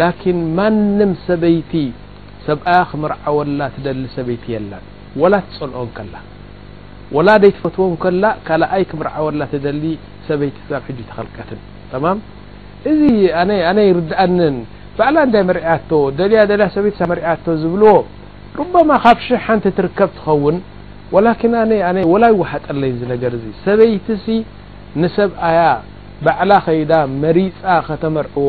ን ማንም ሰበይቲ ሰብኣያ ክምርዓወላ ደ ሰበይቲ ን ላ ትፀልኦከላ ላ ይ ትፈትዎ ላ ይ ምርወላ ሰበይቲ ተልቀትን ማ እዚ ርእንን ባዕ መርያ ያሰበይርያ ዝብዎ ማ ካብ ሓንቲ ትርከብ ትኸውን ላ ይሓጠለይ ነር ሰበይቲ ንሰብኣ ባዕ ከዳ መሪፃ ከተመርዕዎ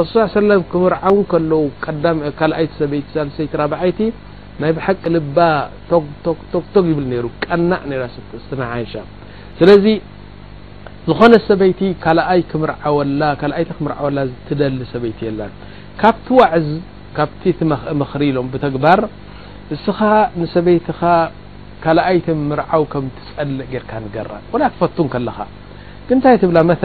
عይ ዝነ ሰ ሎም ሰ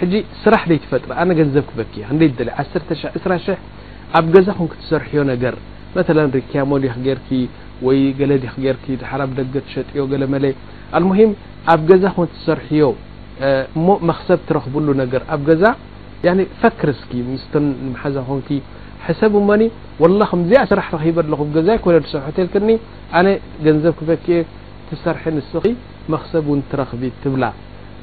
ሕጂ ስራሕ ደይ ትፈጥረ ኣነ ገንዘብ ክበክ ክደ 1 ኣብ ገዛ ኮን ትሰርሕዮ ነገር መ ሪክያሞ ዲ ክጌር ወይ ገለዲ ክር ሓራብ ደገ ሸጥዮ ገለ መለ ኣልሙሂም ኣብ ገዛ ኮ ትሰርሕዮ እሞ መክሰብ ትረክብሉ ነገር ኣብ ገዛ ፈክር ስኪ ምስ ሓዛ ኮን ሕሰብ እሞኒ ላ ከምዚኣ ስራሕ ኣለኩገዛ ኮ ሰር ልክኒ ኣነ ገንዘብ ክበክ ትሰርሐ ንስ መክሰብ ውን ትረክቢ ትብላ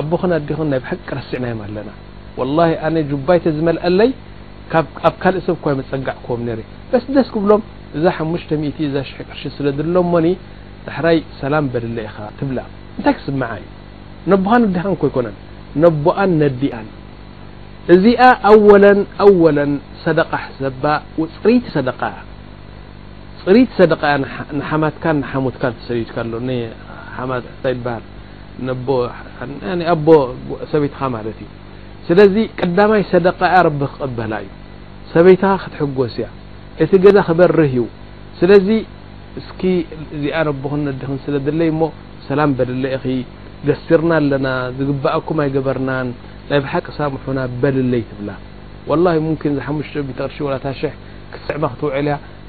ኣቦኸ ዲኸ ናይ ባሓቂ ርሲዕናዮ ኣለና ኣነ ባይተ ዝመልአለይ ኣብ ካእ ሰብ መፀጋዕ ዎም ስ ደስ ክብሎም እዛ እዛ ሽቅ ስለሎ ሞ ሕራይ ሰላም በድለ ኢ ትብ እታይ ክስመ እዩ ነቦካ ነዲኻን ይኮነን ነቦኣን ነዲኣን እዚኣ ኣኣ ሰደ ፅፅቲ ሰ ሓማት ሙት ሰድካ ይ ኣ ሰበትኻ ይ ሰደق قበ እዩ ሰበይትኻ ትحጎስያ እ ዛ ክበር ዩ ኣ ድ ስይ ርና ዝአ قና ይ حቀ ح ይ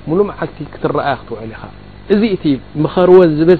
ሉ ي ዚ مخርወ ብል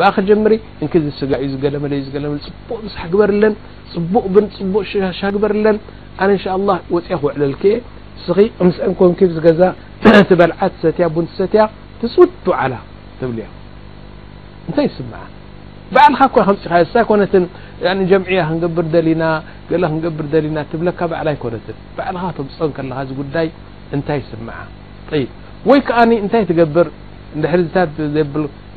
በኣ ከጀምሪ እ ዝስእዩ ዝለመለዩ ፅቡቅ ሕ በርለን ፅቡቅቡ ሻሻ በርለን ኣ ፅ ክዕለል ም ዝዛ በዓ ሰ ሰት ትፅ ላ ብታይ ስ ልካ ፅእሳነት ጀምያ ክንር ና ክር ና ብ ዕ ኮነት ካ ፅ ጉዳይ ታይ ስ ወይ ታይ ትር ርት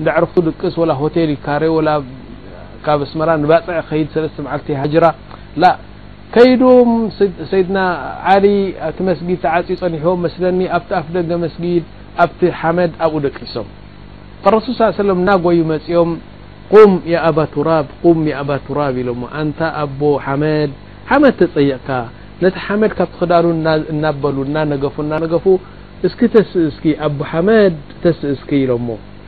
ي